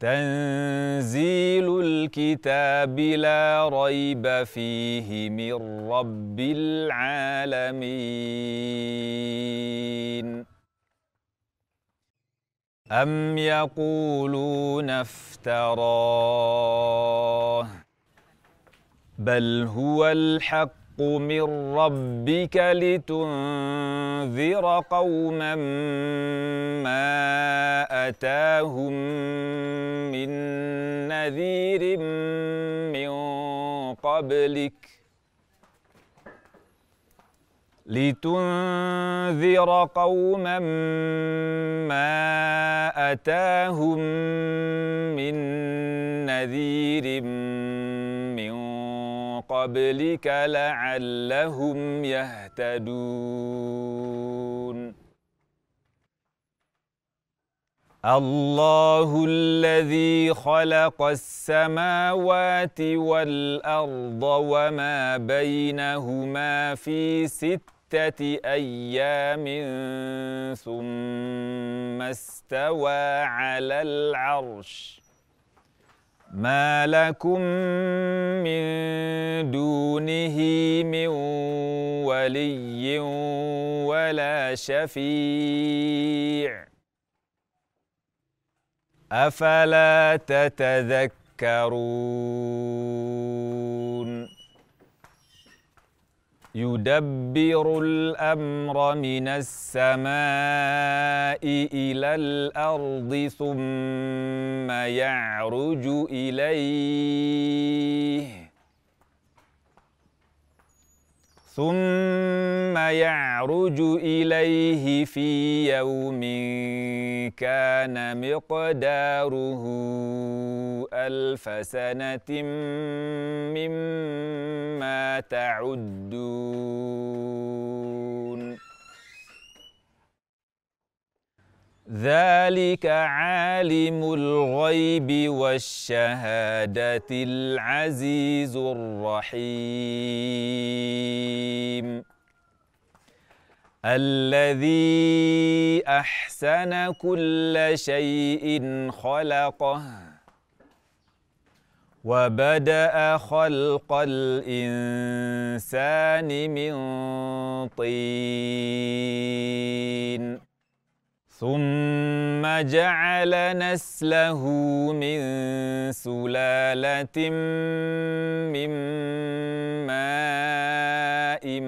تنزيل الكتاب لا ريب فيه من رب العالمين. أم يقولون افتراه؟ بل هو الحق من ربك لتنذر قوما ما أتاهم من نذير من قبلك لتنذر قوما ما أتاهم من نذير من قبلك لعلهم يهتدون. الله الذي خلق السماوات والأرض وما بينهما في ستة أيام ثم استوى على العرش. ما لكم من ولي ولا شفيع. أفلا تتذكرون؟ يدبر الأمر من السماء إلى الأرض ثم يعرج إليه. ثم يعرج إليه في يوم كان مقداره ألف سنة مما تعدون. ذلك عالم الغيب والشهادة العزيز الرحيم. الذي أحسن كل شيء خلقه وبدأ خلق الإنسان من طين. ثم جعل نسله من سلالة من ماء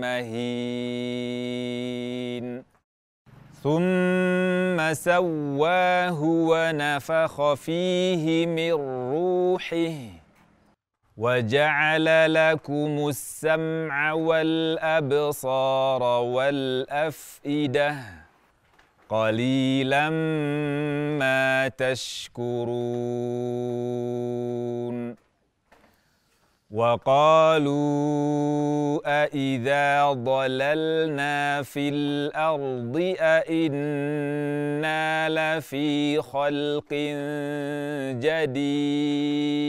مهين. ثم سواه ونفخ فيه من روحه. وجعل لكم السمع والأبصار والأفئدة. قليلا ما تشكرون. وقالوا أإذا ضللنا في الأرض أإنا لفي خلق جديد.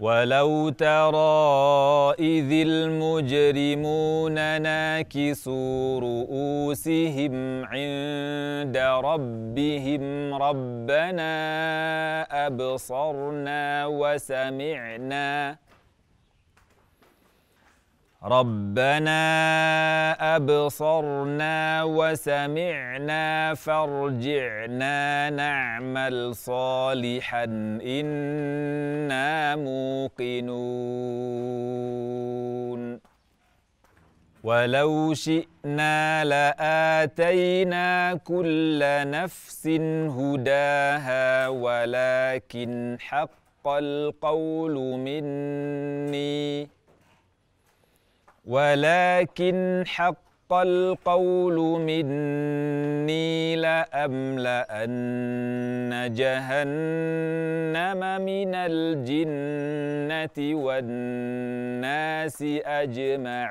ولو ترى إذ المجرمون ناكسوا رؤوسهم عند ربهم ربنا أبصرنا وسمعنا. ربنا أبصرنا وسمعنا فارجعنا نعمل صالحا إنا موقنون. ولو شئنا لآتينا كل نفس هداها ولكن حق القول مني. ولكن حق القول مني لأملأن جهنم من الجنة والناس أجمعين.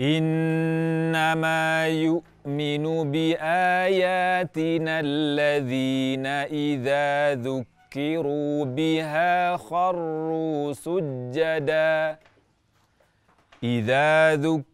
إنما يؤمن بآياتنا الذين إذا ذكروا بها خروا سجدا. إذا ذكروا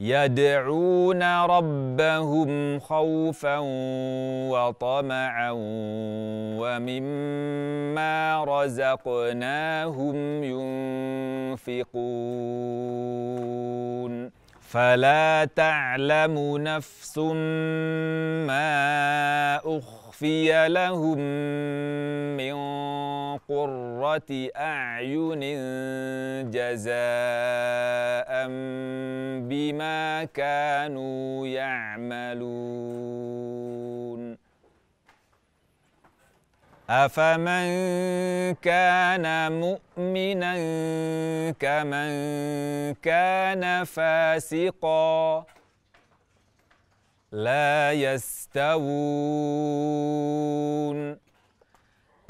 يدعون ربهم خوفا وطمعا ومما رزقناهم ينفقون. فلا تعلم نفس ما أخفي لهم من قرة أعين جزاء بما كانوا يعملون. أفمن كان مؤمنا كمن كان فاسقا لا يستوون.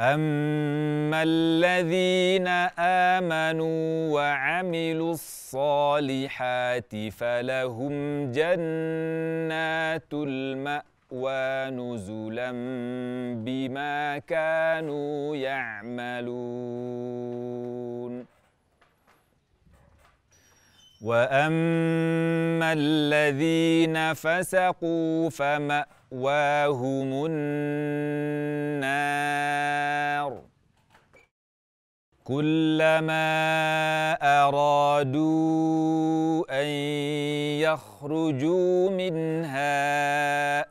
أما الذين آمنوا وعملوا الصالحات فلهم جنات المأوى ونزلا بما كانوا يعملون واما الذين فسقوا فماواهم النار كلما أرادوا أن يخرجوا منها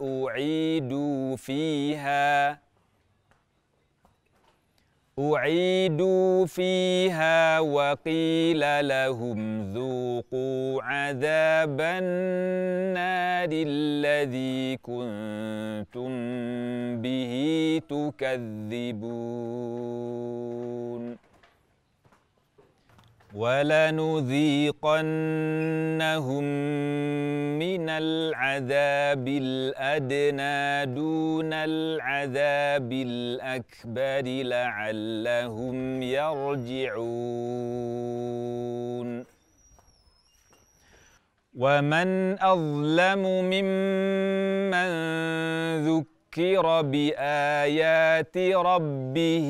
أعيدوا فيها أعيدوا فيها وقيل لهم ذوقوا عذاب النار الذي كنتم به تكذبون. ولنذيقنهم من العذاب الأدنى دون العذاب الأكبر لعلهم يرجعون. ومن أظلم ممن ذكر ذكر بآيات ربه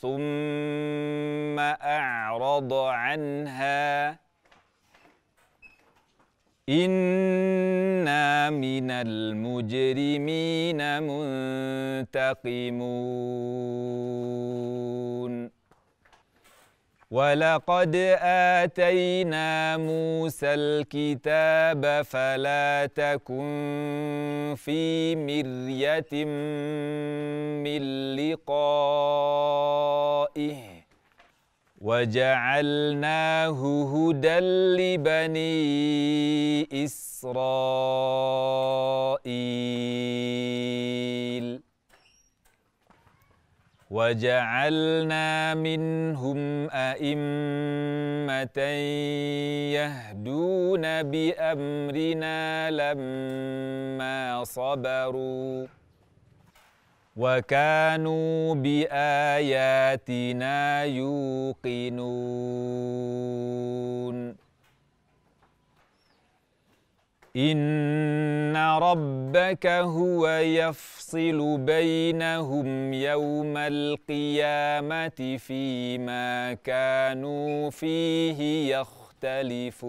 ثم أعرض عنها إنا من المجرمين منتقمون ولقد آتينا موسى الكتاب فلا تكن في مرية من لقائه وجعلناه هدى لبني إسرائيل وجعلنا منهم أئمة يهدون بأمرنا لما صبروا وكانوا بآياتنا يوقنون. إن ربك هو يفصل بينهم يوم القيامة فيما كانوا فيه يختلفون.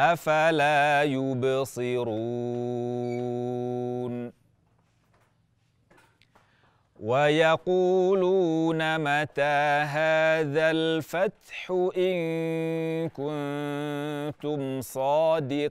أفلا يبصرون؟ ويقولون متى هذا الفتح إن كنتم صادقين؟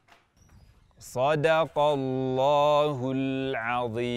صدق الله العظيم.